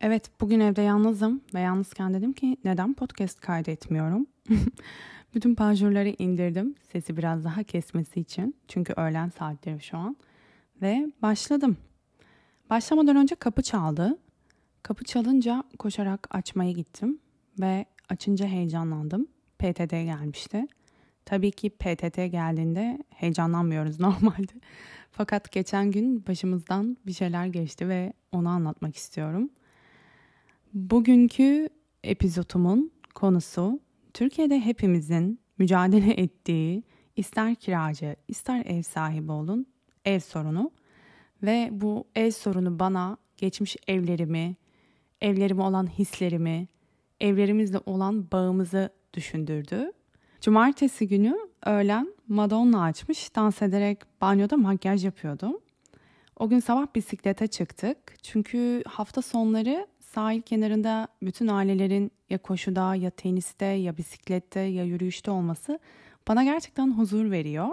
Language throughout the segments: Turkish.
Evet, bugün evde yalnızım ve yalnızken dedim ki neden podcast kaydetmiyorum? Bütün panjurları indirdim sesi biraz daha kesmesi için. Çünkü öğlen saatleri şu an. Ve başladım. Başlamadan önce kapı çaldı. Kapı çalınca koşarak açmaya gittim ve açınca heyecanlandım. PTT gelmişti. Tabii ki PTT geldiğinde heyecanlanmıyoruz normalde. Fakat geçen gün başımızdan bir şeyler geçti ve onu anlatmak istiyorum. Bugünkü epizodumun konusu Türkiye'de hepimizin mücadele ettiği ister kiracı ister ev sahibi olun ev sorunu ve bu ev sorunu bana geçmiş evlerimi, evlerime olan hislerimi, evlerimizle olan bağımızı düşündürdü. Cumartesi günü öğlen Madonna açmış dans ederek banyoda makyaj yapıyordum. O gün sabah bisiklete çıktık. Çünkü hafta sonları sahil kenarında bütün ailelerin ya koşuda ya teniste ya bisiklette ya yürüyüşte olması bana gerçekten huzur veriyor.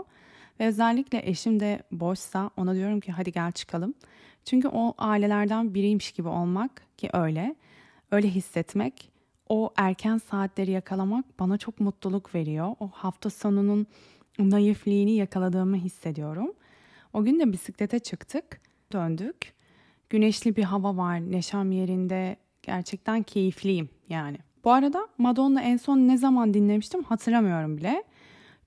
Ve özellikle eşim de boşsa ona diyorum ki hadi gel çıkalım. Çünkü o ailelerden biriymiş gibi olmak ki öyle. Öyle hissetmek, o erken saatleri yakalamak bana çok mutluluk veriyor. O hafta sonunun naifliğini yakaladığımı hissediyorum. O gün de bisiklete çıktık, döndük. Güneşli bir hava var, neşem yerinde. Gerçekten keyifliyim yani. Bu arada Madonna en son ne zaman dinlemiştim hatırlamıyorum bile.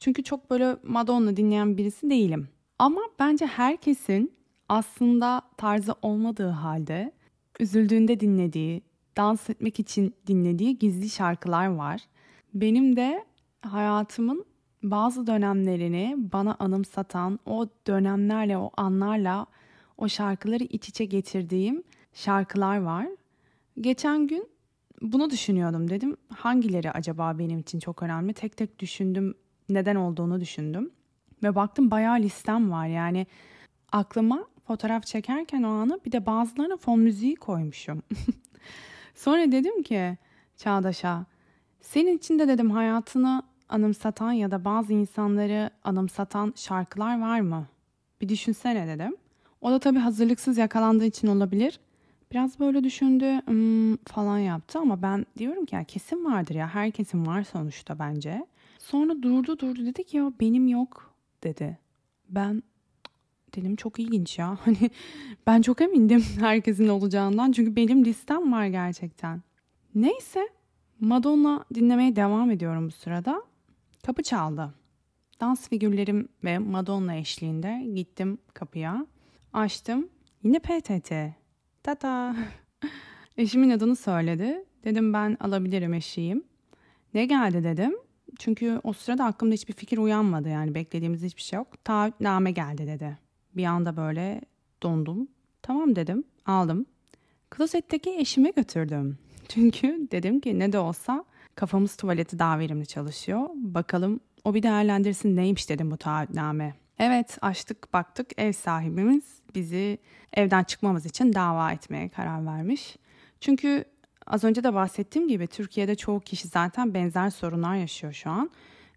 Çünkü çok böyle Madonna dinleyen birisi değilim. Ama bence herkesin aslında tarzı olmadığı halde üzüldüğünde dinlediği, dans etmek için dinlediği gizli şarkılar var. Benim de hayatımın bazı dönemlerini bana anımsatan o dönemlerle, o anlarla o şarkıları iç içe getirdiğim şarkılar var. Geçen gün bunu düşünüyordum dedim. Hangileri acaba benim için çok önemli? Tek tek düşündüm. Neden olduğunu düşündüm. Ve baktım bayağı listem var. Yani aklıma fotoğraf çekerken o anı bir de bazılarına fon müziği koymuşum. Sonra dedim ki Çağdaş'a senin için de dedim hayatını anımsatan ya da bazı insanları anımsatan şarkılar var mı? Bir düşünsene dedim. O da tabii hazırlıksız yakalandığı için olabilir. Biraz böyle düşündü hmm, falan yaptı ama ben diyorum ki ya kesin vardır ya herkesin var sonuçta bence. Sonra durdu durdu dedi ki ya benim yok dedi. Ben dedim çok ilginç ya. Hani ben çok emindim herkesin olacağından çünkü benim listem var gerçekten. Neyse Madonna dinlemeye devam ediyorum bu sırada. Kapı çaldı. Dans figürlerim ve Madonna eşliğinde gittim kapıya. Açtım. Yine PTT. Tata. Eşimin adını söyledi. Dedim ben alabilirim eşiğim. Ne geldi dedim. Çünkü o sırada aklımda hiçbir fikir uyanmadı yani beklediğimiz hiçbir şey yok. Taahhütname geldi dedi. Bir anda böyle dondum. Tamam dedim aldım. Klosetteki eşime götürdüm. Çünkü dedim ki ne de olsa kafamız tuvaleti daha verimli çalışıyor. Bakalım o bir değerlendirsin neymiş dedim bu taahhütname. Evet açtık baktık ev sahibimiz bizi evden çıkmamız için dava etmeye karar vermiş. Çünkü az önce de bahsettiğim gibi Türkiye'de çoğu kişi zaten benzer sorunlar yaşıyor şu an.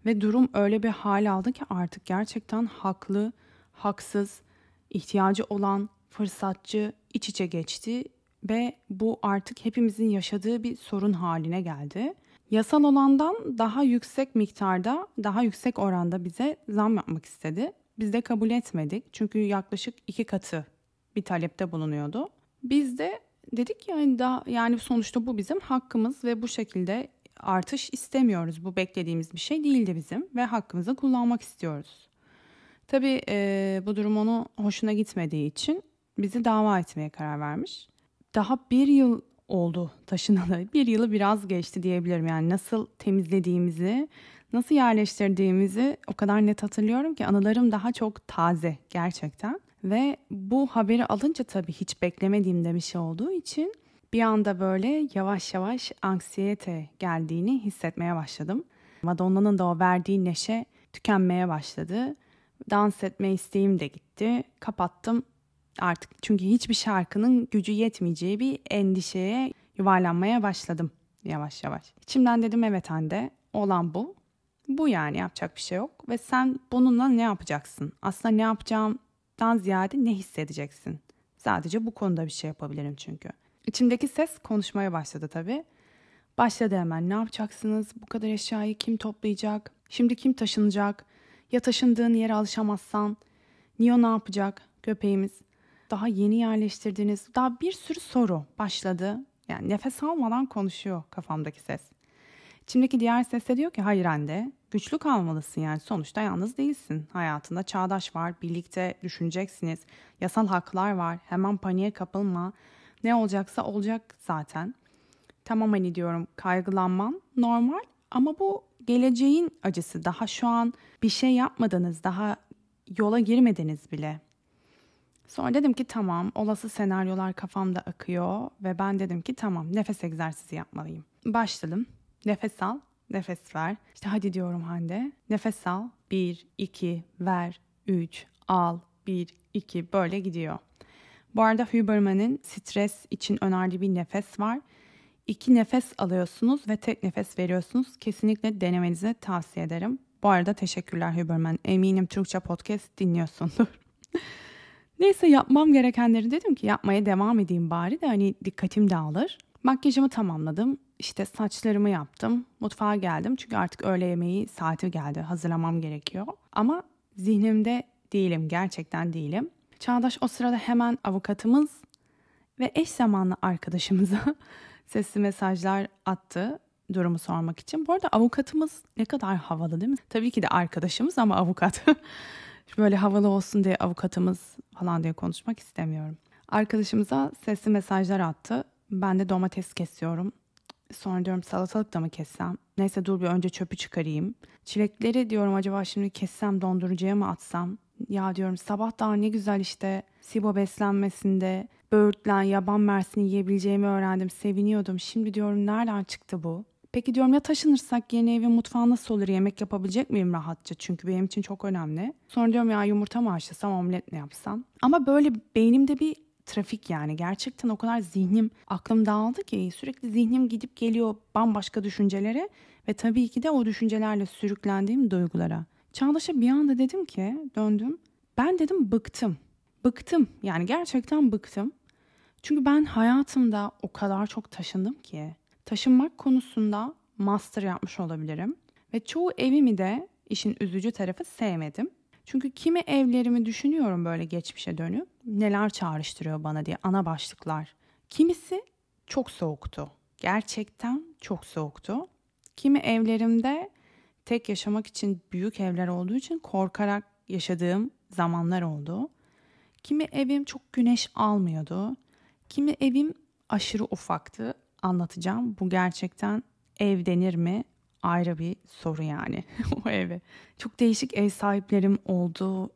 Ve durum öyle bir hal aldı ki artık gerçekten haklı, haksız, ihtiyacı olan, fırsatçı iç içe geçti ve bu artık hepimizin yaşadığı bir sorun haline geldi. Yasal olandan daha yüksek miktarda, daha yüksek oranda bize zam yapmak istedi. Biz de kabul etmedik. Çünkü yaklaşık iki katı bir talepte bulunuyordu. Biz de dedik yani da yani sonuçta bu bizim hakkımız ve bu şekilde artış istemiyoruz. Bu beklediğimiz bir şey değildi bizim ve hakkımızı kullanmak istiyoruz. Tabii e, bu durum onu hoşuna gitmediği için bizi dava etmeye karar vermiş. Daha bir yıl oldu taşınalı. Bir yılı biraz geçti diyebilirim. Yani nasıl temizlediğimizi, nasıl yerleştirdiğimizi o kadar net hatırlıyorum ki anılarım daha çok taze gerçekten. Ve bu haberi alınca tabii hiç beklemediğimde bir şey olduğu için bir anda böyle yavaş yavaş anksiyete geldiğini hissetmeye başladım. Madonna'nın da o verdiği neşe tükenmeye başladı. Dans etme isteğim de gitti. Kapattım artık çünkü hiçbir şarkının gücü yetmeyeceği bir endişeye yuvarlanmaya başladım yavaş yavaş. İçimden dedim evet Hande olan bu. Bu yani yapacak bir şey yok ve sen bununla ne yapacaksın? Aslında ne yapacağımdan ziyade ne hissedeceksin? Sadece bu konuda bir şey yapabilirim çünkü. İçimdeki ses konuşmaya başladı tabii. Başladı hemen ne yapacaksınız? Bu kadar eşyayı kim toplayacak? Şimdi kim taşınacak? Ya taşındığın yere alışamazsan? Nio ne yapacak? Köpeğimiz. Daha yeni yerleştirdiğiniz daha bir sürü soru başladı. Yani nefes almadan konuşuyor kafamdaki ses. İçimdeki diğer ses de diyor ki hayır anne güçlü kalmalısın yani sonuçta yalnız değilsin. Hayatında çağdaş var birlikte düşüneceksiniz. Yasal haklar var hemen paniğe kapılma. Ne olacaksa olacak zaten. Tamam hani diyorum kaygılanman normal ama bu geleceğin acısı. Daha şu an bir şey yapmadınız, daha yola girmediniz bile. Sonra dedim ki tamam olası senaryolar kafamda akıyor ve ben dedim ki tamam nefes egzersizi yapmalıyım. Başladım. Nefes al, nefes ver. İşte hadi diyorum Hande. Nefes al. Bir, iki, ver, üç, al, bir, iki böyle gidiyor. Bu arada Huberman'ın stres için önerdiği bir nefes var. İki nefes alıyorsunuz ve tek nefes veriyorsunuz. Kesinlikle denemenizi tavsiye ederim. Bu arada teşekkürler Huberman. Eminim Türkçe podcast dinliyorsundur. Neyse yapmam gerekenleri dedim ki yapmaya devam edeyim bari de hani dikkatim dağılır. Makyajımı tamamladım. İşte saçlarımı yaptım. Mutfağa geldim çünkü artık öğle yemeği saati geldi. Hazırlamam gerekiyor. Ama zihnimde değilim. Gerçekten değilim. Çağdaş o sırada hemen avukatımız ve eş zamanlı arkadaşımıza sesli mesajlar attı durumu sormak için. Bu arada avukatımız ne kadar havalı değil mi? Tabii ki de arkadaşımız ama avukat. Böyle havalı olsun diye avukatımız falan diye konuşmak istemiyorum. Arkadaşımıza sesli mesajlar attı. Ben de domates kesiyorum. Sonra diyorum salatalık da mı kessem? Neyse dur bir önce çöpü çıkarayım. Çilekleri diyorum acaba şimdi kessem dondurucuya mı atsam? Ya diyorum sabah daha ne güzel işte SIBO beslenmesinde böğürtlen, yaban mersini yiyebileceğimi öğrendim. Seviniyordum. Şimdi diyorum nereden çıktı bu? Peki diyorum ya taşınırsak yeni evin mutfağı nasıl olur? Yemek yapabilecek miyim rahatça? Çünkü benim için çok önemli. Sonra diyorum ya yumurta mı haşlasam, omlet mi yapsam? Ama böyle beynimde bir trafik yani. Gerçekten o kadar zihnim, aklım dağıldı ki sürekli zihnim gidip geliyor bambaşka düşüncelere ve tabii ki de o düşüncelerle sürüklendiğim duygulara. Çağdaş'a bir anda dedim ki döndüm. Ben dedim bıktım. Bıktım yani gerçekten bıktım. Çünkü ben hayatımda o kadar çok taşındım ki taşınmak konusunda master yapmış olabilirim. Ve çoğu evimi de işin üzücü tarafı sevmedim. Çünkü kimi evlerimi düşünüyorum böyle geçmişe dönüp neler çağrıştırıyor bana diye ana başlıklar. Kimisi çok soğuktu. Gerçekten çok soğuktu. Kimi evlerimde tek yaşamak için büyük evler olduğu için korkarak yaşadığım zamanlar oldu. Kimi evim çok güneş almıyordu. Kimi evim aşırı ufaktı. Anlatacağım. Bu gerçekten ev denir mi? Ayrı bir soru yani o eve. Çok değişik ev sahiplerim oldu.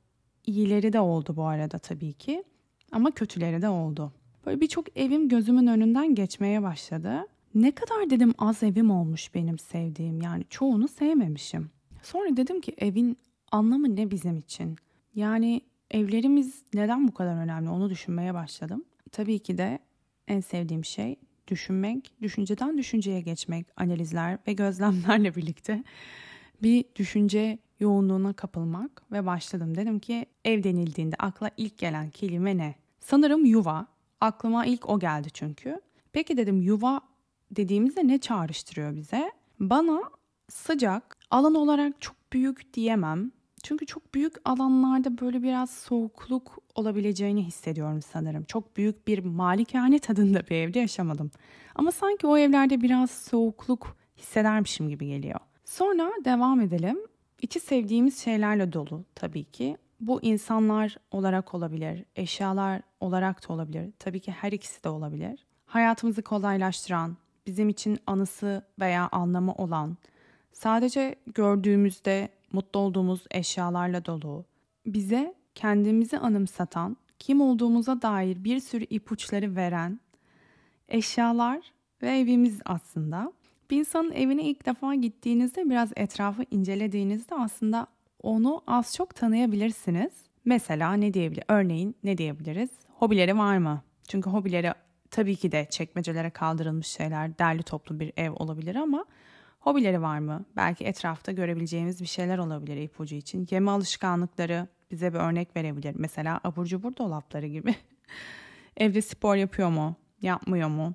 İyileri de oldu bu arada tabii ki. Ama kötüleri de oldu. Böyle birçok evim gözümün önünden geçmeye başladı. Ne kadar dedim az evim olmuş benim sevdiğim. Yani çoğunu sevmemişim. Sonra dedim ki evin anlamı ne bizim için? Yani evlerimiz neden bu kadar önemli onu düşünmeye başladım. Tabii ki de en sevdiğim şey düşünmek, düşünceden düşünceye geçmek, analizler ve gözlemlerle birlikte bir düşünce yoğunluğuna kapılmak ve başladım. Dedim ki ev denildiğinde akla ilk gelen kelime ne? Sanırım yuva. Aklıma ilk o geldi çünkü. Peki dedim yuva dediğimizde ne çağrıştırıyor bize? Bana sıcak, alan olarak çok büyük diyemem. Çünkü çok büyük alanlarda böyle biraz soğukluk olabileceğini hissediyorum sanırım. Çok büyük bir malikane tadında bir evde yaşamadım. Ama sanki o evlerde biraz soğukluk hissedermişim gibi geliyor. Sonra devam edelim. İçi sevdiğimiz şeylerle dolu tabii ki. Bu insanlar olarak olabilir, eşyalar olarak da olabilir. Tabii ki her ikisi de olabilir. Hayatımızı kolaylaştıran, bizim için anısı veya anlamı olan, sadece gördüğümüzde mutlu olduğumuz eşyalarla dolu, bize kendimizi anımsatan, kim olduğumuza dair bir sürü ipuçları veren eşyalar ve evimiz aslında. Bir insanın evine ilk defa gittiğinizde biraz etrafı incelediğinizde aslında onu az çok tanıyabilirsiniz. Mesela ne diyebilir? Örneğin ne diyebiliriz? Hobileri var mı? Çünkü hobileri tabii ki de çekmecelere kaldırılmış şeyler, derli toplu bir ev olabilir ama hobileri var mı? Belki etrafta görebileceğimiz bir şeyler olabilir ipucu için. Yeme alışkanlıkları bize bir örnek verebilir. Mesela abur cubur dolapları gibi. Evde spor yapıyor mu? Yapmıyor mu?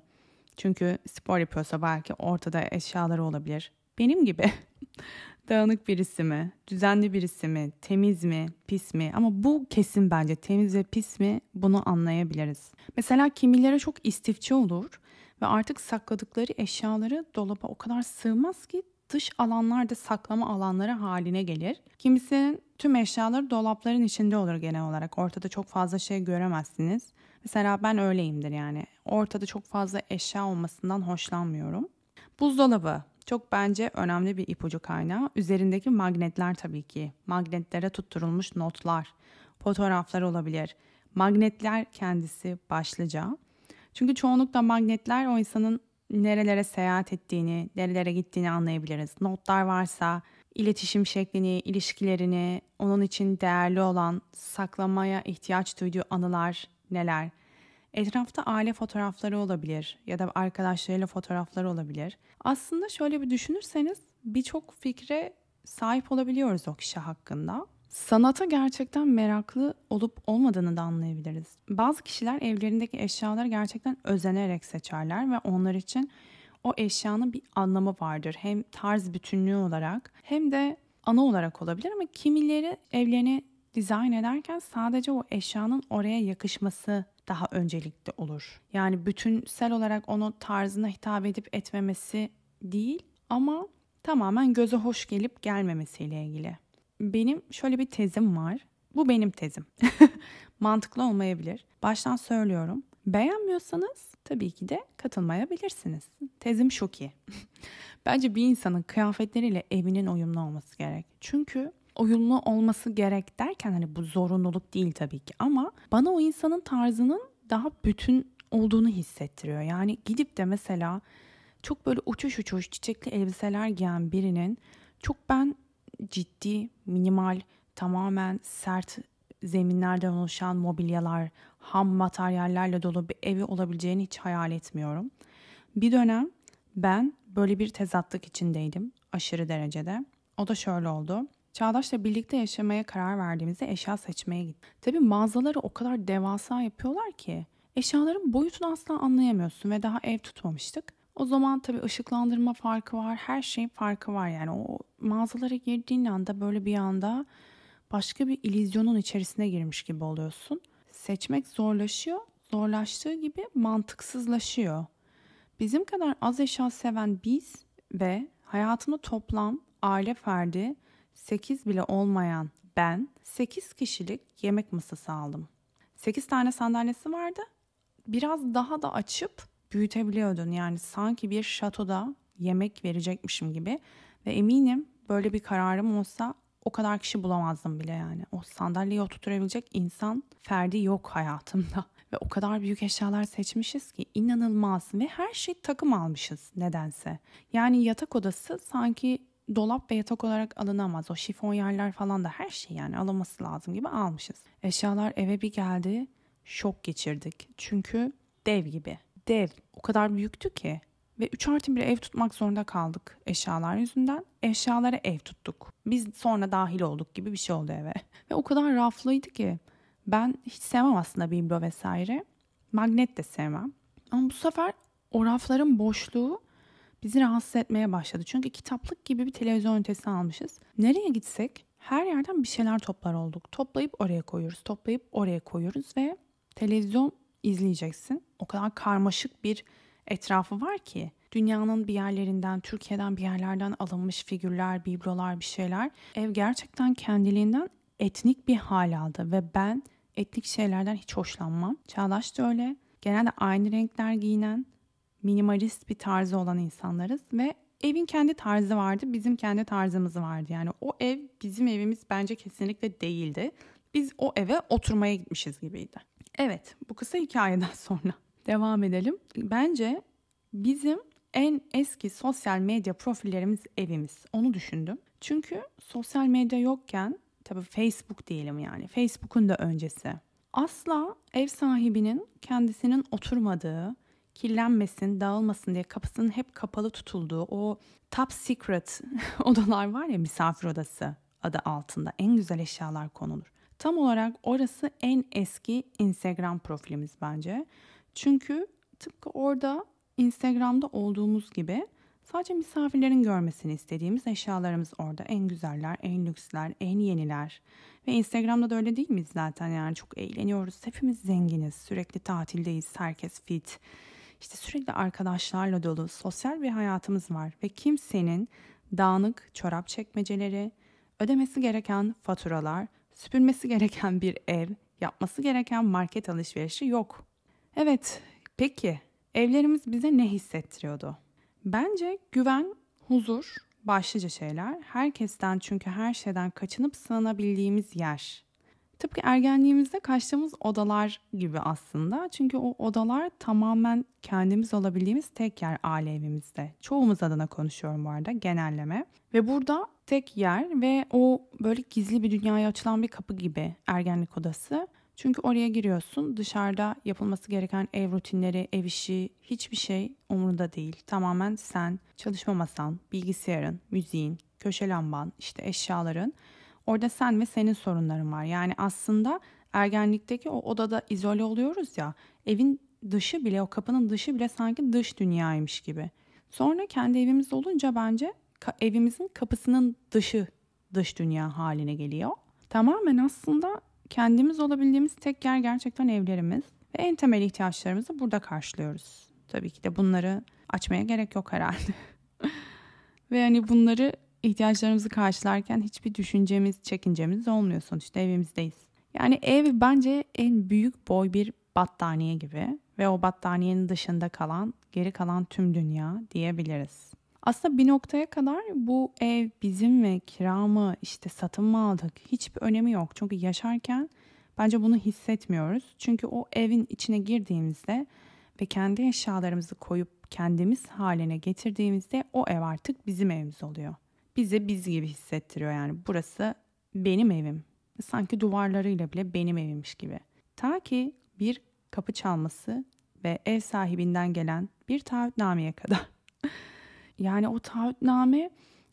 Çünkü spor yapıyorsa belki ortada eşyaları olabilir. Benim gibi. Dağınık birisi mi? Düzenli birisi mi? Temiz mi? Pis mi? Ama bu kesin bence temiz ve pis mi? Bunu anlayabiliriz. Mesela kimileri çok istifçi olur ve artık sakladıkları eşyaları dolaba o kadar sığmaz ki dış alanlarda saklama alanları haline gelir. Kimisinin tüm eşyaları dolapların içinde olur genel olarak. Ortada çok fazla şey göremezsiniz. Mesela ben öyleyimdir yani. Ortada çok fazla eşya olmasından hoşlanmıyorum. Buzdolabı çok bence önemli bir ipucu kaynağı. Üzerindeki magnetler tabii ki. Magnetlere tutturulmuş notlar, fotoğraflar olabilir. Magnetler kendisi başlıca. Çünkü çoğunlukla magnetler o insanın nerelere seyahat ettiğini, nerelere gittiğini anlayabiliriz. Notlar varsa iletişim şeklini, ilişkilerini, onun için değerli olan, saklamaya ihtiyaç duyduğu anılar neler? Etrafta aile fotoğrafları olabilir ya da arkadaşlarıyla fotoğrafları olabilir. Aslında şöyle bir düşünürseniz birçok fikre sahip olabiliyoruz o kişi hakkında. Sanata gerçekten meraklı olup olmadığını da anlayabiliriz. Bazı kişiler evlerindeki eşyaları gerçekten özenerek seçerler ve onlar için o eşyanın bir anlamı vardır. Hem tarz bütünlüğü olarak hem de ana olarak olabilir ama kimileri evlerini dizayn ederken sadece o eşyanın oraya yakışması daha öncelikli olur. Yani bütünsel olarak onu tarzına hitap edip etmemesi değil ama tamamen göze hoş gelip gelmemesiyle ilgili. Benim şöyle bir tezim var. Bu benim tezim. Mantıklı olmayabilir. Baştan söylüyorum. Beğenmiyorsanız tabii ki de katılmayabilirsiniz. Tezim şu ki. Bence bir insanın kıyafetleriyle evinin uyumlu olması gerek. Çünkü uyumlu olması gerek derken hani bu zorunluluk değil tabii ki ama bana o insanın tarzının daha bütün olduğunu hissettiriyor. Yani gidip de mesela çok böyle uçuş uçuş çiçekli elbiseler giyen birinin çok ben ciddi, minimal, tamamen sert zeminlerden oluşan mobilyalar, ham materyallerle dolu bir evi olabileceğini hiç hayal etmiyorum. Bir dönem ben böyle bir tezatlık içindeydim aşırı derecede. O da şöyle oldu. Çağdaş'la birlikte yaşamaya karar verdiğimizde eşya seçmeye gittik. Tabii mağazaları o kadar devasa yapıyorlar ki eşyaların boyutunu asla anlayamıyorsun ve daha ev tutmamıştık. O zaman tabii ışıklandırma farkı var, her şeyin farkı var yani. O mağazalara girdiğin anda böyle bir anda başka bir ilizyonun içerisine girmiş gibi oluyorsun. Seçmek zorlaşıyor, zorlaştığı gibi mantıksızlaşıyor. Bizim kadar az eşya seven biz ve hayatını toplam aile ferdi 8 bile olmayan ben 8 kişilik yemek masası aldım. 8 tane sandalyesi vardı. Biraz daha da açıp büyütebiliyordun. Yani sanki bir şatoda yemek verecekmişim gibi. Ve eminim böyle bir kararım olsa o kadar kişi bulamazdım bile yani. O sandalyeyi oturtabilecek insan ferdi yok hayatımda. Ve o kadar büyük eşyalar seçmişiz ki inanılmaz ve her şey takım almışız nedense. Yani yatak odası sanki dolap ve yatak olarak alınamaz. O şifon yerler falan da her şey yani alınması lazım gibi almışız. Eşyalar eve bir geldi şok geçirdik. Çünkü dev gibi. Dev o kadar büyüktü ki ve 3 artı bir ev tutmak zorunda kaldık eşyalar yüzünden. Eşyalara ev tuttuk. Biz sonra dahil olduk gibi bir şey oldu eve. Ve o kadar raflıydı ki ben hiç sevmem aslında biblo vesaire. Magnet de sevmem. Ama bu sefer o rafların boşluğu bizi rahatsız etmeye başladı. Çünkü kitaplık gibi bir televizyon ünitesi almışız. Nereye gitsek her yerden bir şeyler toplar olduk. Toplayıp oraya koyuyoruz, toplayıp oraya koyuyoruz ve televizyon izleyeceksin. O kadar karmaşık bir etrafı var ki dünyanın bir yerlerinden, Türkiye'den bir yerlerden alınmış figürler, biblolar, bir şeyler. Ev gerçekten kendiliğinden etnik bir hal aldı ve ben etnik şeylerden hiç hoşlanmam. Çağdaş da öyle. Genelde aynı renkler giyinen, minimalist bir tarzı olan insanlarız ve evin kendi tarzı vardı, bizim kendi tarzımız vardı. Yani o ev bizim evimiz bence kesinlikle değildi. Biz o eve oturmaya gitmişiz gibiydi. Evet, bu kısa hikayeden sonra devam edelim. Bence bizim en eski sosyal medya profillerimiz evimiz. Onu düşündüm. Çünkü sosyal medya yokken tabii Facebook diyelim yani. Facebook'un da öncesi. Asla ev sahibinin kendisinin oturmadığı, kirlenmesin, dağılmasın diye kapısının hep kapalı tutulduğu o top secret odalar var ya misafir odası adı altında en güzel eşyalar konulur. Tam olarak orası en eski Instagram profilimiz bence. Çünkü tıpkı orada Instagram'da olduğumuz gibi sadece misafirlerin görmesini istediğimiz eşyalarımız orada. En güzeller, en lüksler, en yeniler. Ve Instagram'da da öyle değil miyiz zaten yani çok eğleniyoruz. Hepimiz zenginiz, sürekli tatildeyiz, herkes fit. İşte sürekli arkadaşlarla dolu sosyal bir hayatımız var ve kimsenin dağınık çorap çekmeceleri, ödemesi gereken faturalar, süpürmesi gereken bir ev, yapması gereken market alışverişi yok. Evet, peki evlerimiz bize ne hissettiriyordu? Bence güven, huzur başlıca şeyler. Herkesten çünkü her şeyden kaçınıp sığınabildiğimiz yer. Tıpkı ergenliğimizde kaçtığımız odalar gibi aslında. Çünkü o odalar tamamen kendimiz olabildiğimiz tek yer aile evimizde. Çoğumuz adına konuşuyorum bu arada genelleme. Ve burada tek yer ve o böyle gizli bir dünyaya açılan bir kapı gibi ergenlik odası. Çünkü oraya giriyorsun dışarıda yapılması gereken ev rutinleri, ev işi hiçbir şey umurunda değil. Tamamen sen, çalışma masan, bilgisayarın, müziğin, köşe lamban, işte eşyaların. Orada sen ve senin sorunların var. Yani aslında ergenlikteki o odada izole oluyoruz ya evin dışı bile o kapının dışı bile sanki dış dünyaymış gibi. Sonra kendi evimiz olunca bence evimizin kapısının dışı dış dünya haline geliyor. Tamamen aslında kendimiz olabildiğimiz tek yer gerçekten evlerimiz ve en temel ihtiyaçlarımızı burada karşılıyoruz. Tabii ki de bunları açmaya gerek yok herhalde. ve hani bunları ihtiyaçlarımızı karşılarken hiçbir düşüncemiz, çekincemiz olmuyor sonuçta evimizdeyiz. Yani ev bence en büyük boy bir battaniye gibi ve o battaniyenin dışında kalan, geri kalan tüm dünya diyebiliriz. Aslında bir noktaya kadar bu ev bizim mi, kira mı, işte satın mı aldık hiçbir önemi yok. Çünkü yaşarken bence bunu hissetmiyoruz. Çünkü o evin içine girdiğimizde ve kendi eşyalarımızı koyup kendimiz haline getirdiğimizde o ev artık bizim evimiz oluyor. Bize biz gibi hissettiriyor yani. Burası benim evim. Sanki duvarlarıyla bile benim evimmiş gibi. Ta ki bir kapı çalması ve ev sahibinden gelen bir taahhütnameye kadar. Yani o taahhütname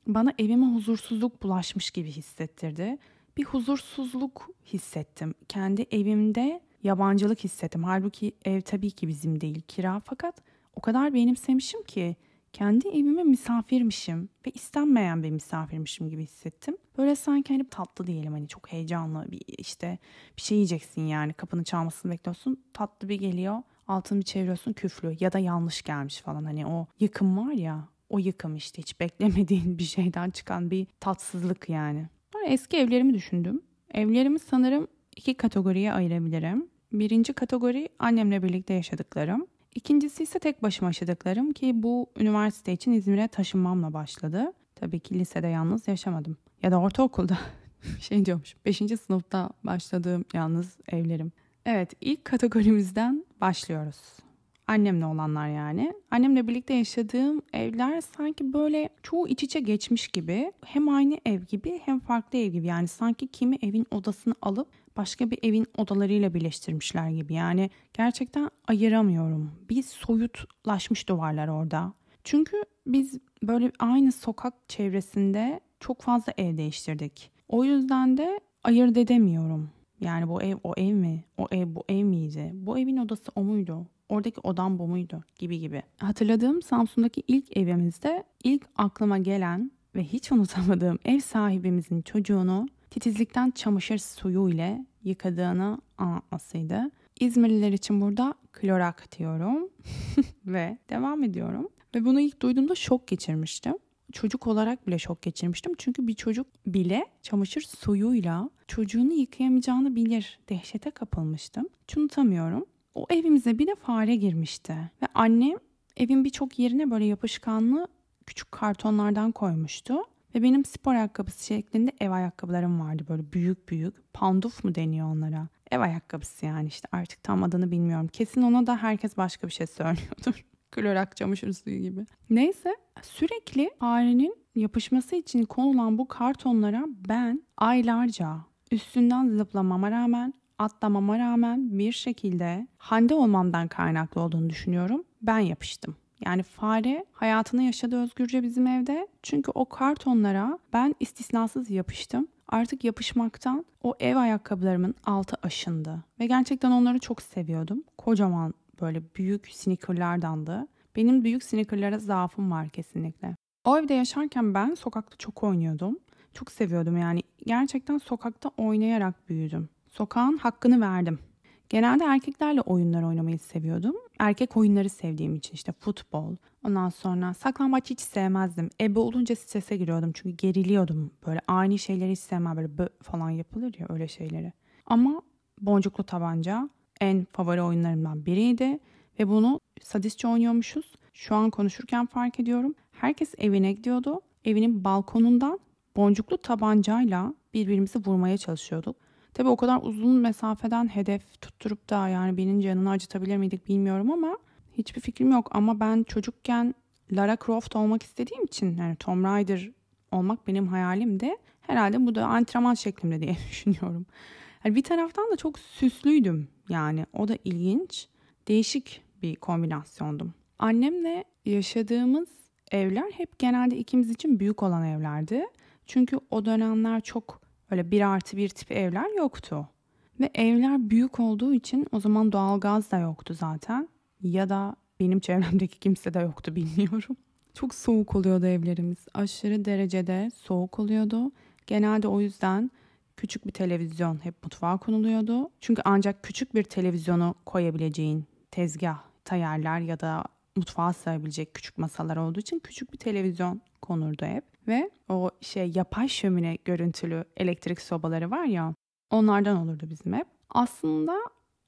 bana evime huzursuzluk bulaşmış gibi hissettirdi. Bir huzursuzluk hissettim. Kendi evimde yabancılık hissettim. Halbuki ev tabii ki bizim değil kira fakat o kadar benimsemişim ki kendi evime misafirmişim ve istenmeyen bir misafirmişim gibi hissettim. Böyle sanki hani tatlı diyelim hani çok heyecanlı bir işte bir şey yiyeceksin yani kapını çalmasını bekliyorsun. Tatlı bir geliyor altını bir çeviriyorsun küflü ya da yanlış gelmiş falan hani o yıkım var ya o yıkım işte hiç beklemediğin bir şeyden çıkan bir tatsızlık yani. Sonra eski evlerimi düşündüm. Evlerimi sanırım iki kategoriye ayırabilirim. Birinci kategori annemle birlikte yaşadıklarım. İkincisi ise tek başıma yaşadıklarım ki bu üniversite için İzmir'e taşınmamla başladı. Tabii ki lisede yalnız yaşamadım. Ya da ortaokulda şey diyormuş. Beşinci sınıfta başladığım yalnız evlerim. Evet ilk kategorimizden başlıyoruz. Annemle olanlar yani. Annemle birlikte yaşadığım evler sanki böyle çoğu iç içe geçmiş gibi. Hem aynı ev gibi hem farklı ev gibi. Yani sanki kimi evin odasını alıp başka bir evin odalarıyla birleştirmişler gibi. Yani gerçekten ayıramıyorum. Bir soyutlaşmış duvarlar orada. Çünkü biz böyle aynı sokak çevresinde çok fazla ev değiştirdik. O yüzden de ayırt edemiyorum. Yani bu ev o ev mi? O ev bu ev miydi? Bu evin odası o muydu? Oradaki odam bu muydu? Gibi gibi. Hatırladığım Samsun'daki ilk evimizde ilk aklıma gelen ve hiç unutamadığım ev sahibimizin çocuğunu titizlikten çamaşır suyu ile yıkadığını anlatmasıydı. İzmirliler için burada klorak diyorum ve devam ediyorum. Ve bunu ilk duyduğumda şok geçirmiştim. Çocuk olarak bile şok geçirmiştim. Çünkü bir çocuk bile çamaşır suyuyla çocuğunu yıkayamayacağını bilir. Dehşete kapılmıştım. Hiç unutamıyorum. O evimize bir de fare girmişti. Ve annem evin birçok yerine böyle yapışkanlı küçük kartonlardan koymuştu. Ve benim spor ayakkabısı şeklinde ev ayakkabılarım vardı böyle büyük büyük. Panduf mu deniyor onlara? Ev ayakkabısı yani işte artık tam adını bilmiyorum. Kesin ona da herkes başka bir şey söylüyordur. Klorak çamaşır suyu gibi. Neyse sürekli farenin yapışması için konulan bu kartonlara ben aylarca üstünden zıplamama rağmen atlamama rağmen bir şekilde hande olmamdan kaynaklı olduğunu düşünüyorum. Ben yapıştım. Yani fare hayatını yaşadı özgürce bizim evde. Çünkü o kartonlara ben istisnasız yapıştım. Artık yapışmaktan o ev ayakkabılarımın altı aşındı. Ve gerçekten onları çok seviyordum. Kocaman Böyle büyük sneakerlardandı. Benim büyük sneakerlara zaafım var kesinlikle. O evde yaşarken ben sokakta çok oynuyordum. Çok seviyordum yani. Gerçekten sokakta oynayarak büyüdüm. Sokağın hakkını verdim. Genelde erkeklerle oyunlar oynamayı seviyordum. Erkek oyunları sevdiğim için işte futbol. Ondan sonra saklambaç hiç sevmezdim. Ebe olunca strese giriyordum çünkü geriliyordum. Böyle aynı şeyleri hiç sevmem. Böyle bö falan yapılır ya öyle şeyleri. Ama boncuklu tabanca en favori oyunlarımdan biriydi. Ve bunu sadistçe oynuyormuşuz. Şu an konuşurken fark ediyorum. Herkes evine gidiyordu. Evinin balkonundan boncuklu tabancayla birbirimizi vurmaya çalışıyorduk. Tabii o kadar uzun mesafeden hedef tutturup da yani birinin canını acıtabilir miydik bilmiyorum ama hiçbir fikrim yok. Ama ben çocukken Lara Croft olmak istediğim için yani Tomb Raider olmak benim hayalimdi. Herhalde bu da antrenman şeklimde diye düşünüyorum. Yani bir taraftan da çok süslüydüm yani o da ilginç. Değişik bir kombinasyondum. Annemle yaşadığımız evler hep genelde ikimiz için büyük olan evlerdi. Çünkü o dönemler çok öyle bir artı bir tip evler yoktu. Ve evler büyük olduğu için o zaman doğalgaz da yoktu zaten. Ya da benim çevremdeki kimse de yoktu bilmiyorum. Çok soğuk oluyordu evlerimiz. Aşırı derecede soğuk oluyordu. Genelde o yüzden küçük bir televizyon hep mutfağa konuluyordu. Çünkü ancak küçük bir televizyonu koyabileceğin tezgah, yerler ya da mutfağa sığabilecek küçük masalar olduğu için küçük bir televizyon konurdu hep. Ve o şey yapay şömine görüntülü elektrik sobaları var ya onlardan olurdu bizim hep. Aslında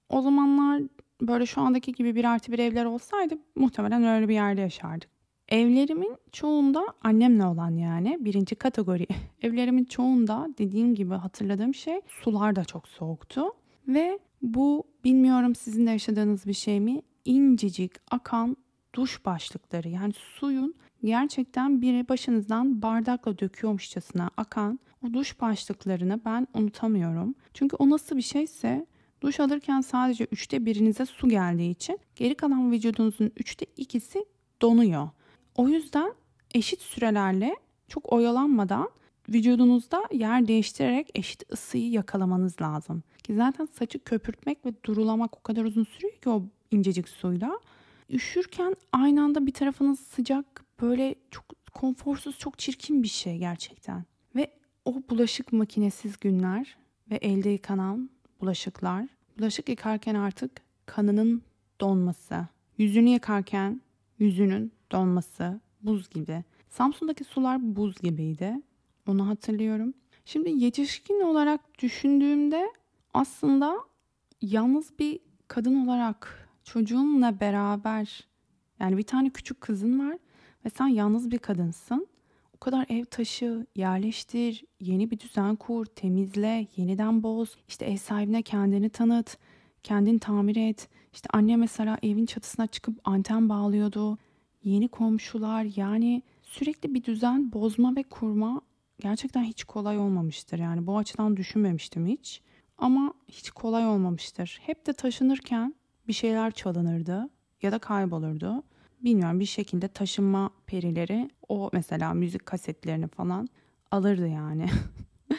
o zamanlar böyle şu andaki gibi bir artı bir evler olsaydı muhtemelen öyle bir yerde yaşardık. Evlerimin çoğunda annemle olan yani birinci kategori evlerimin çoğunda dediğim gibi hatırladığım şey sular da çok soğuktu. Ve bu bilmiyorum sizin de yaşadığınız bir şey mi incecik akan duş başlıkları yani suyun gerçekten biri başınızdan bardakla döküyormuşçasına akan o duş başlıklarını ben unutamıyorum. Çünkü o nasıl bir şeyse duş alırken sadece üçte birinize su geldiği için geri kalan vücudunuzun üçte ikisi donuyor. O yüzden eşit sürelerle çok oyalanmadan vücudunuzda yer değiştirerek eşit ısıyı yakalamanız lazım. Ki zaten saçı köpürtmek ve durulamak o kadar uzun sürüyor ki o incecik suyla. Üşürken aynı anda bir tarafınız sıcak böyle çok konforsuz çok çirkin bir şey gerçekten. Ve o bulaşık makinesiz günler ve elde yıkanan bulaşıklar. Bulaşık yıkarken artık kanının donması. Yüzünü yıkarken yüzünün donması buz gibi. Samsun'daki sular buz gibiydi. Onu hatırlıyorum. Şimdi yetişkin olarak düşündüğümde aslında yalnız bir kadın olarak çocuğunla beraber yani bir tane küçük kızın var ve sen yalnız bir kadınsın. O kadar ev taşı, yerleştir, yeni bir düzen kur, temizle, yeniden boz. İşte ev sahibine kendini tanıt, kendini tamir et. İşte anne mesela evin çatısına çıkıp anten bağlıyordu. Yeni komşular yani sürekli bir düzen bozma ve kurma gerçekten hiç kolay olmamıştır. Yani bu açıdan düşünmemiştim hiç. Ama hiç kolay olmamıştır. Hep de taşınırken bir şeyler çalınırdı ya da kaybolurdu. Bilmiyorum bir şekilde taşınma perileri o mesela müzik kasetlerini falan alırdı yani.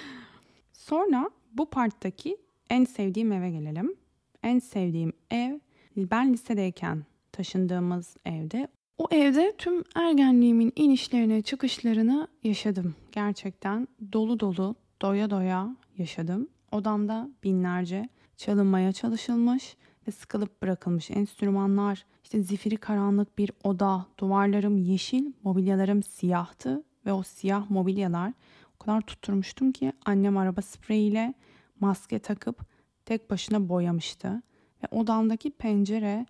Sonra bu parttaki en sevdiğim eve gelelim. En sevdiğim ev ben lisedeyken taşındığımız evde. O evde tüm ergenliğimin inişlerini, çıkışlarını yaşadım. Gerçekten dolu dolu, doya doya yaşadım. Odamda binlerce çalınmaya çalışılmış ve sıkılıp bırakılmış enstrümanlar, işte zifiri karanlık bir oda, duvarlarım yeşil, mobilyalarım siyahtı ve o siyah mobilyalar o kadar tutturmuştum ki annem araba spreyiyle maske takıp tek başına boyamıştı. Ve odamdaki pencere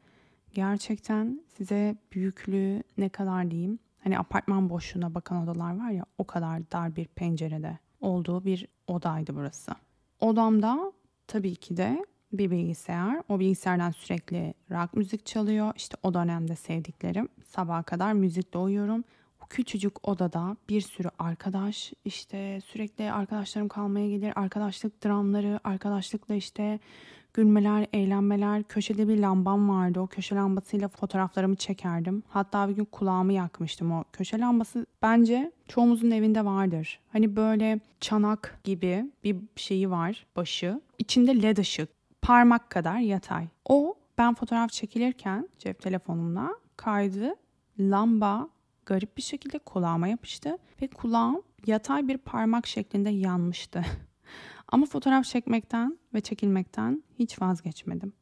gerçekten size büyüklüğü ne kadar diyeyim. Hani apartman boşluğuna bakan odalar var ya o kadar dar bir pencerede olduğu bir odaydı burası. Odamda tabii ki de bir bilgisayar. O bilgisayardan sürekli rock müzik çalıyor. İşte o dönemde sevdiklerim. Sabaha kadar müzikle uyuyorum. O küçücük odada bir sürü arkadaş işte sürekli arkadaşlarım kalmaya gelir. Arkadaşlık dramları, arkadaşlıkla işte gülmeler, eğlenmeler. Köşede bir lambam vardı. O köşe lambasıyla fotoğraflarımı çekerdim. Hatta bir gün kulağımı yakmıştım o köşe lambası. Bence çoğumuzun evinde vardır. Hani böyle çanak gibi bir şeyi var başı. İçinde led ışık parmak kadar yatay. O ben fotoğraf çekilirken cep telefonumla kaydı lamba garip bir şekilde kulağıma yapıştı ve kulağım yatay bir parmak şeklinde yanmıştı. Ama fotoğraf çekmekten ve çekilmekten hiç vazgeçmedim.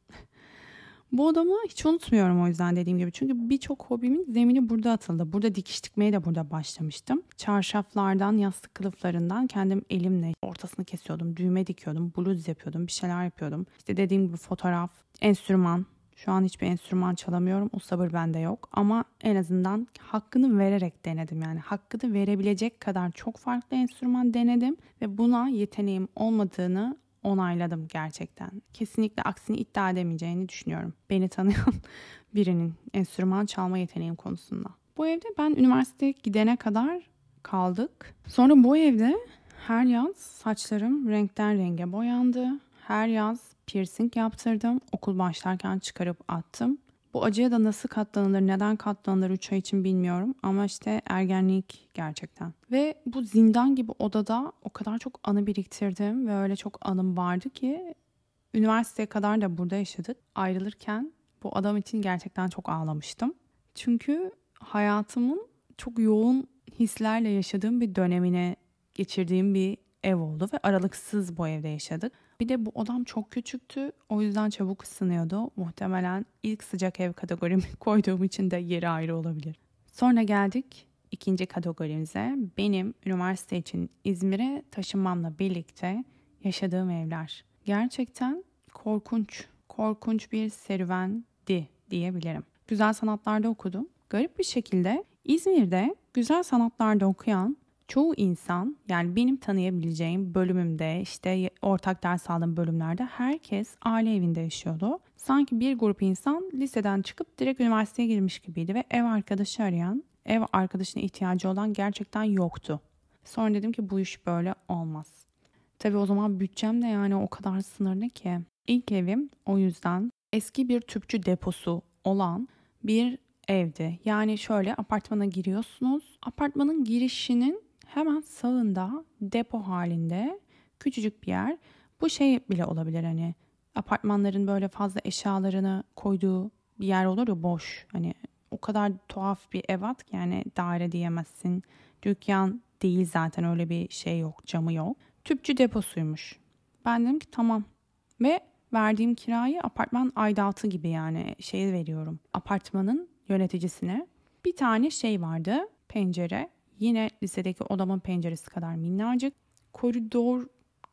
Bu odamı hiç unutmuyorum o yüzden dediğim gibi. Çünkü birçok hobimin zemini burada atıldı. Burada dikiş dikmeye de burada başlamıştım. Çarşaflardan, yastık kılıflarından kendim elimle ortasını kesiyordum. Düğme dikiyordum, bluz yapıyordum, bir şeyler yapıyordum. İşte dediğim gibi fotoğraf, enstrüman. Şu an hiçbir enstrüman çalamıyorum. O sabır bende yok. Ama en azından hakkını vererek denedim. Yani hakkını verebilecek kadar çok farklı enstrüman denedim. Ve buna yeteneğim olmadığını onayladım gerçekten. Kesinlikle aksini iddia edemeyeceğini düşünüyorum. Beni tanıyan birinin enstrüman çalma yeteneğim konusunda. Bu evde ben üniversiteye gidene kadar kaldık. Sonra bu evde her yaz saçlarım renkten renge boyandı. Her yaz piercing yaptırdım. Okul başlarken çıkarıp attım. Bu acıya da nasıl katlanılır, neden katlanılır 3 ay için bilmiyorum. Ama işte ergenlik gerçekten. Ve bu zindan gibi odada o kadar çok anı biriktirdim ve öyle çok anım vardı ki üniversiteye kadar da burada yaşadık. Ayrılırken bu adam için gerçekten çok ağlamıştım. Çünkü hayatımın çok yoğun hislerle yaşadığım bir dönemine geçirdiğim bir ev oldu ve aralıksız bu evde yaşadık. Bir de bu odam çok küçüktü. O yüzden çabuk ısınıyordu. Muhtemelen ilk sıcak ev kategorimi koyduğum için de yeri ayrı olabilir. Sonra geldik ikinci kategorimize. Benim üniversite için İzmir'e taşınmamla birlikte yaşadığım evler. Gerçekten korkunç, korkunç bir serüvendi diyebilirim. Güzel sanatlarda okudum. Garip bir şekilde İzmir'de güzel sanatlarda okuyan çoğu insan yani benim tanıyabileceğim bölümümde işte ortak ders aldığım bölümlerde herkes aile evinde yaşıyordu. Sanki bir grup insan liseden çıkıp direkt üniversiteye girmiş gibiydi ve ev arkadaşı arayan, ev arkadaşına ihtiyacı olan gerçekten yoktu. Sonra dedim ki bu iş böyle olmaz. Tabii o zaman bütçem de yani o kadar sınırlı ki. İlk evim o yüzden eski bir tüpçü deposu olan bir evdi. Yani şöyle apartmana giriyorsunuz. Apartmanın girişinin hemen sağında depo halinde küçücük bir yer. Bu şey bile olabilir hani apartmanların böyle fazla eşyalarını koyduğu bir yer olur ya boş. Hani o kadar tuhaf bir evat yani daire diyemezsin. Dükkan değil zaten öyle bir şey yok, camı yok. Tüpçü deposuymuş. Ben dedim ki tamam. Ve verdiğim kirayı apartman aidatı gibi yani şey veriyorum. Apartmanın yöneticisine bir tane şey vardı. Pencere Yine lisedeki odamın penceresi kadar minnacık. Koridor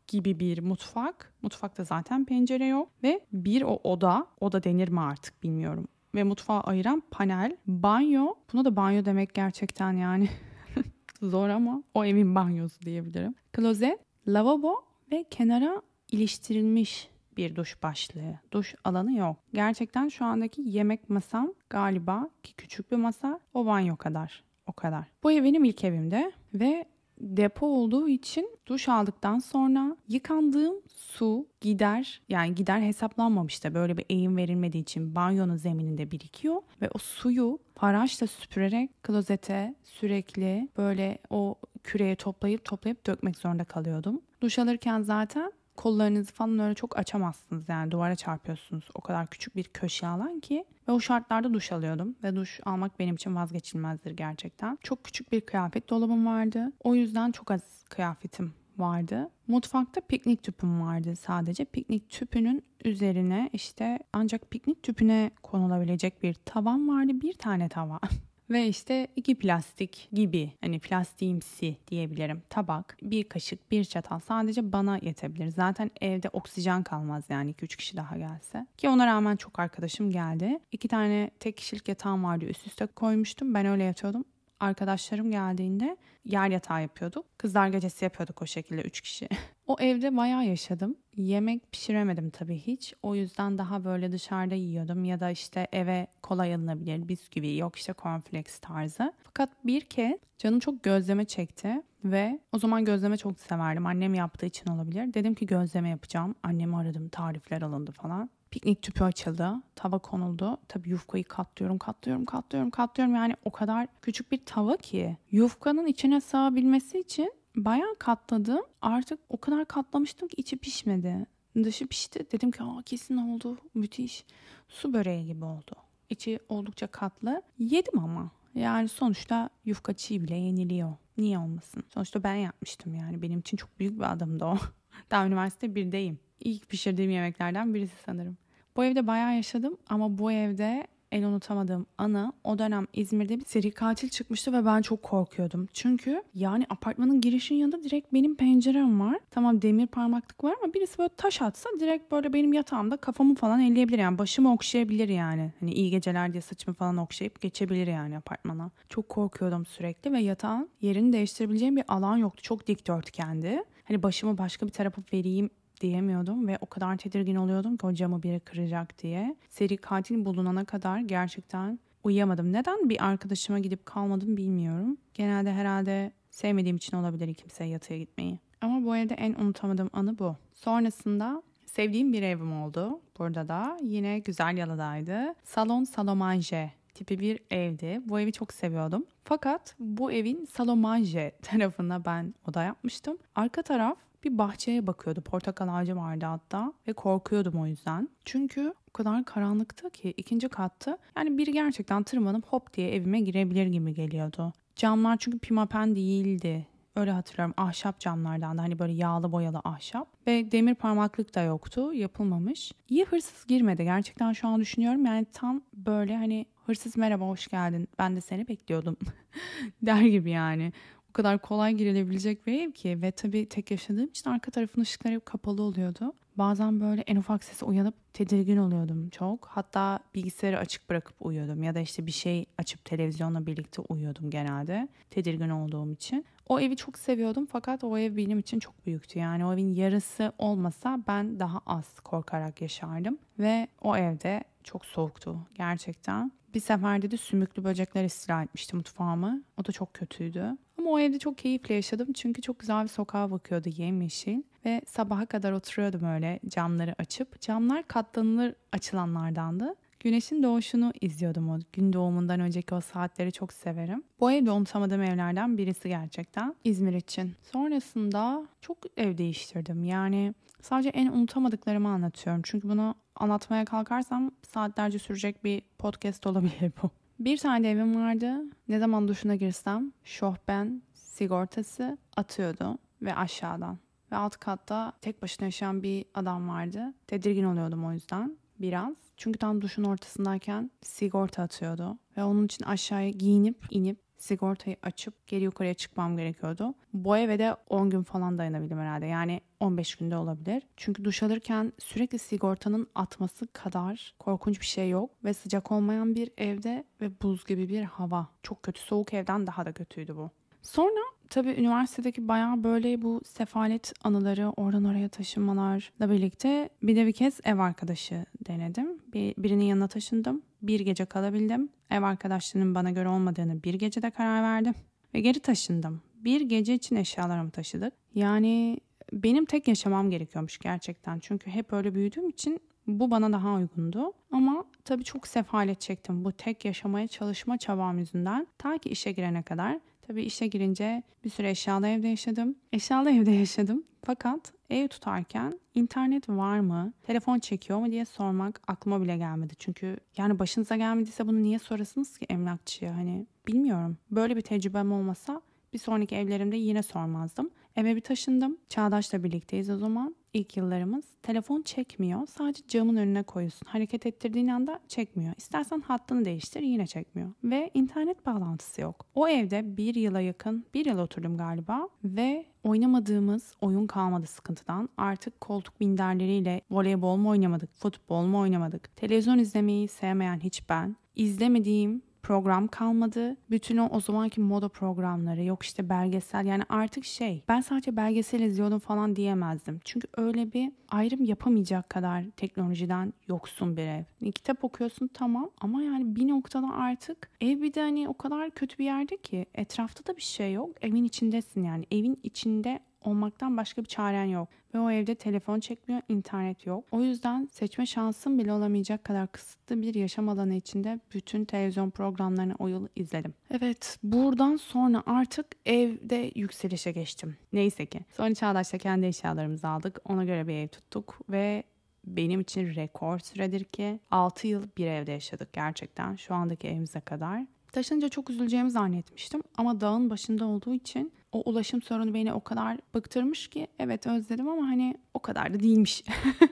gibi bir mutfak. Mutfakta zaten pencere yok. Ve bir o oda, oda denir mi artık bilmiyorum. Ve mutfağı ayıran panel, banyo. Buna da banyo demek gerçekten yani zor ama o evin banyosu diyebilirim. Klozet, lavabo ve kenara iliştirilmiş bir duş başlığı. Duş alanı yok. Gerçekten şu andaki yemek masam galiba ki küçük bir masa o banyo kadar. O kadar. Bu ev benim ilk evimde ve depo olduğu için duş aldıktan sonra yıkandığım su gider yani gider hesaplanmamış da böyle bir eğim verilmediği için banyonun zemininde birikiyor ve o suyu paraşla süpürerek klozete sürekli böyle o küreye toplayıp toplayıp dökmek zorunda kalıyordum. Duş alırken zaten kollarınızı falan öyle çok açamazsınız yani duvara çarpıyorsunuz. O kadar küçük bir köşe alan ki ve o şartlarda duş alıyordum ve duş almak benim için vazgeçilmezdir gerçekten. Çok küçük bir kıyafet dolabım vardı. O yüzden çok az kıyafetim vardı. Mutfakta piknik tüpüm vardı sadece. Piknik tüpünün üzerine işte ancak piknik tüpüne konulabilecek bir tavan vardı. Bir tane tava. Ve işte iki plastik gibi hani plastiğimsi diyebilirim tabak, bir kaşık, bir çatal sadece bana yetebilir. Zaten evde oksijen kalmaz yani 2-3 kişi daha gelse. Ki ona rağmen çok arkadaşım geldi. İki tane tek kişilik yatağım vardı üst üste koymuştum. Ben öyle yatıyordum arkadaşlarım geldiğinde yer yatağı yapıyorduk. Kızlar gecesi yapıyorduk o şekilde 3 kişi. o evde bayağı yaşadım. Yemek pişiremedim tabii hiç. O yüzden daha böyle dışarıda yiyordum ya da işte eve kolay alınabilir bisküvi yok işte cornflakes tarzı. Fakat bir kez canım çok gözleme çekti ve o zaman gözleme çok severdim. Annem yaptığı için olabilir. Dedim ki gözleme yapacağım. Annemi aradım tarifler alındı falan. Piknik tüpü açıldı. Tava konuldu. Tabii yufkayı katlıyorum, katlıyorum, katlıyorum, katlıyorum. Yani o kadar küçük bir tava ki yufkanın içine sığabilmesi için bayağı katladım. Artık o kadar katlamıştım ki içi pişmedi. Dışı pişti. Dedim ki Aa, kesin oldu. Müthiş. Su böreği gibi oldu. İçi oldukça katlı. Yedim ama. Yani sonuçta yufka çiğ bile yeniliyor. Niye olmasın? Sonuçta ben yapmıştım yani. Benim için çok büyük bir adımdı o. Daha üniversite birdeyim. İlk pişirdiğim yemeklerden birisi sanırım. Bu evde bayağı yaşadım ama bu evde en unutamadığım anı o dönem İzmir'de bir seri katil çıkmıştı ve ben çok korkuyordum. Çünkü yani apartmanın girişinin yanında direkt benim pencerem var. Tamam demir parmaklık var ama birisi böyle taş atsa direkt böyle benim yatağımda kafamı falan elleyebilir yani başımı okşayabilir yani. Hani iyi geceler diye saçımı falan okşayıp geçebilir yani apartmana. Çok korkuyordum sürekli ve yatağın yerini değiştirebileceğim bir alan yoktu. Çok dikdörtgendi. Hani başımı başka bir tarafa vereyim diyemiyordum ve o kadar tedirgin oluyordum ki o camı biri kıracak diye. Seri katil bulunana kadar gerçekten uyuyamadım. Neden bir arkadaşıma gidip kalmadım bilmiyorum. Genelde herhalde sevmediğim için olabilir kimseye yatıya gitmeyi. Ama bu evde en unutamadığım anı bu. Sonrasında sevdiğim bir evim oldu. Burada da yine güzel yalıdaydı. Salon Salomanje tipi bir evdi. Bu evi çok seviyordum. Fakat bu evin salomanje tarafına ben oda yapmıştım. Arka taraf bir bahçeye bakıyordu. Portakal ağacı vardı hatta ve korkuyordum o yüzden. Çünkü o kadar karanlıktı ki ikinci kattı. Yani biri gerçekten tırmanıp hop diye evime girebilir gibi geliyordu. Camlar çünkü pimapen değildi. Öyle hatırlıyorum ahşap camlardan da hani böyle yağlı boyalı ahşap. Ve demir parmaklık da yoktu yapılmamış. İyi hırsız girmedi gerçekten şu an düşünüyorum. Yani tam böyle hani hırsız merhaba hoş geldin ben de seni bekliyordum der gibi yani kadar kolay girilebilecek bir ev ki ve tabii tek yaşadığım için arka tarafın ışıkları hep kapalı oluyordu. Bazen böyle en ufak sese uyanıp tedirgin oluyordum çok. Hatta bilgisayarı açık bırakıp uyuyordum ya da işte bir şey açıp televizyonla birlikte uyuyordum genelde tedirgin olduğum için. O evi çok seviyordum fakat o ev benim için çok büyüktü. Yani o evin yarısı olmasa ben daha az korkarak yaşardım ve o evde çok soğuktu gerçekten. Bir seferde de sümüklü böcekler istila etmişti mutfağımı. O da çok kötüydü. Ama o evde çok keyifle yaşadım çünkü çok güzel bir sokağa bakıyordu yemyeşil. Ve sabaha kadar oturuyordum öyle camları açıp. Camlar katlanılır açılanlardandı. Güneşin doğuşunu izliyordum o gün doğumundan önceki o saatleri çok severim. Bu evde unutamadığım evlerden birisi gerçekten İzmir için. Sonrasında çok ev değiştirdim. Yani sadece en unutamadıklarımı anlatıyorum. Çünkü bunu anlatmaya kalkarsam saatlerce sürecek bir podcast olabilir bu. Bir tane evim vardı. Ne zaman duşuna girsem şohben sigortası atıyordu ve aşağıdan. Ve alt katta tek başına yaşayan bir adam vardı. Tedirgin oluyordum o yüzden biraz. Çünkü tam duşun ortasındayken sigorta atıyordu. Ve onun için aşağıya giyinip inip sigortayı açıp geri yukarıya çıkmam gerekiyordu. Bu eve de 10 gün falan dayanabildim herhalde. Yani 15 günde olabilir. Çünkü duş alırken sürekli sigortanın atması kadar korkunç bir şey yok. Ve sıcak olmayan bir evde ve buz gibi bir hava. Çok kötü. Soğuk evden daha da kötüydü bu. Sonra tabii üniversitedeki bayağı böyle bu sefalet anıları oradan oraya taşınmalarla birlikte bir de bir kez ev arkadaşı denedim. Bir, birinin yanına taşındım. Bir gece kalabildim. Ev arkadaşlarının bana göre olmadığını bir gecede karar verdim. Ve geri taşındım. Bir gece için eşyalarımı taşıdık. Yani benim tek yaşamam gerekiyormuş gerçekten. Çünkü hep öyle büyüdüğüm için bu bana daha uygundu. Ama tabii çok sefalet çektim bu tek yaşamaya çalışma çabam yüzünden. Ta ki işe girene kadar. Tabii işe girince bir süre eşyalı evde yaşadım. Eşyalı evde yaşadım. Fakat ev tutarken internet var mı, telefon çekiyor mu diye sormak aklıma bile gelmedi. Çünkü yani başınıza gelmediyse bunu niye sorasınız ki emlakçıya hani bilmiyorum. Böyle bir tecrübem olmasa bir sonraki evlerimde yine sormazdım. Eve bir taşındım. Çağdaş'la birlikteyiz o zaman. İlk yıllarımız. Telefon çekmiyor. Sadece camın önüne koyuyorsun. Hareket ettirdiğin anda çekmiyor. İstersen hattını değiştir yine çekmiyor. Ve internet bağlantısı yok. O evde bir yıla yakın, bir yıl oturdum galiba. Ve oynamadığımız oyun kalmadı sıkıntıdan. Artık koltuk binderleriyle voleybol mu oynamadık, futbol mu oynamadık. Televizyon izlemeyi sevmeyen hiç ben. İzlemediğim program kalmadı. Bütün o, o zamanki moda programları yok işte belgesel yani artık şey ben sadece belgesel izliyordum falan diyemezdim. Çünkü öyle bir ayrım yapamayacak kadar teknolojiden yoksun bir ev. Yani kitap okuyorsun tamam ama yani bir noktada artık ev bir de hani o kadar kötü bir yerde ki etrafta da bir şey yok. Evin içindesin yani evin içinde olmaktan başka bir çaren yok. Ve o evde telefon çekmiyor, internet yok. O yüzden seçme şansım bile olamayacak kadar kısıtlı bir yaşam alanı içinde bütün televizyon programlarını o yıl izledim. Evet, buradan sonra artık evde yükselişe geçtim. Neyse ki. Sonra Çağdaş'ta kendi eşyalarımızı aldık. Ona göre bir ev tuttuk ve benim için rekor süredir ki 6 yıl bir evde yaşadık gerçekten şu andaki evimize kadar. Taşınca çok üzüleceğimi zannetmiştim ama dağın başında olduğu için o ulaşım sorunu beni o kadar bıktırmış ki evet özledim ama hani o kadar da değilmiş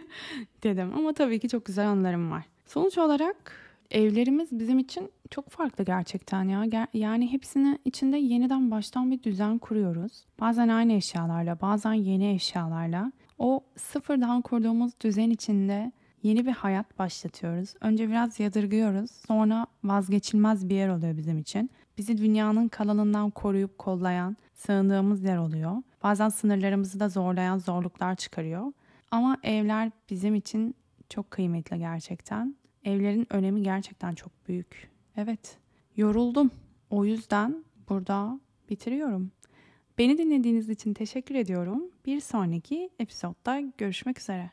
dedim. Ama tabii ki çok güzel anılarım var. Sonuç olarak evlerimiz bizim için çok farklı gerçekten ya. Yani hepsini içinde yeniden baştan bir düzen kuruyoruz. Bazen aynı eşyalarla, bazen yeni eşyalarla. O sıfırdan kurduğumuz düzen içinde yeni bir hayat başlatıyoruz. Önce biraz yadırgıyoruz. Sonra vazgeçilmez bir yer oluyor bizim için. Bizi dünyanın kalanından koruyup kollayan, sığındığımız yer oluyor. Bazen sınırlarımızı da zorlayan zorluklar çıkarıyor. Ama evler bizim için çok kıymetli gerçekten. Evlerin önemi gerçekten çok büyük. Evet, yoruldum. O yüzden burada bitiriyorum. Beni dinlediğiniz için teşekkür ediyorum. Bir sonraki episodda görüşmek üzere.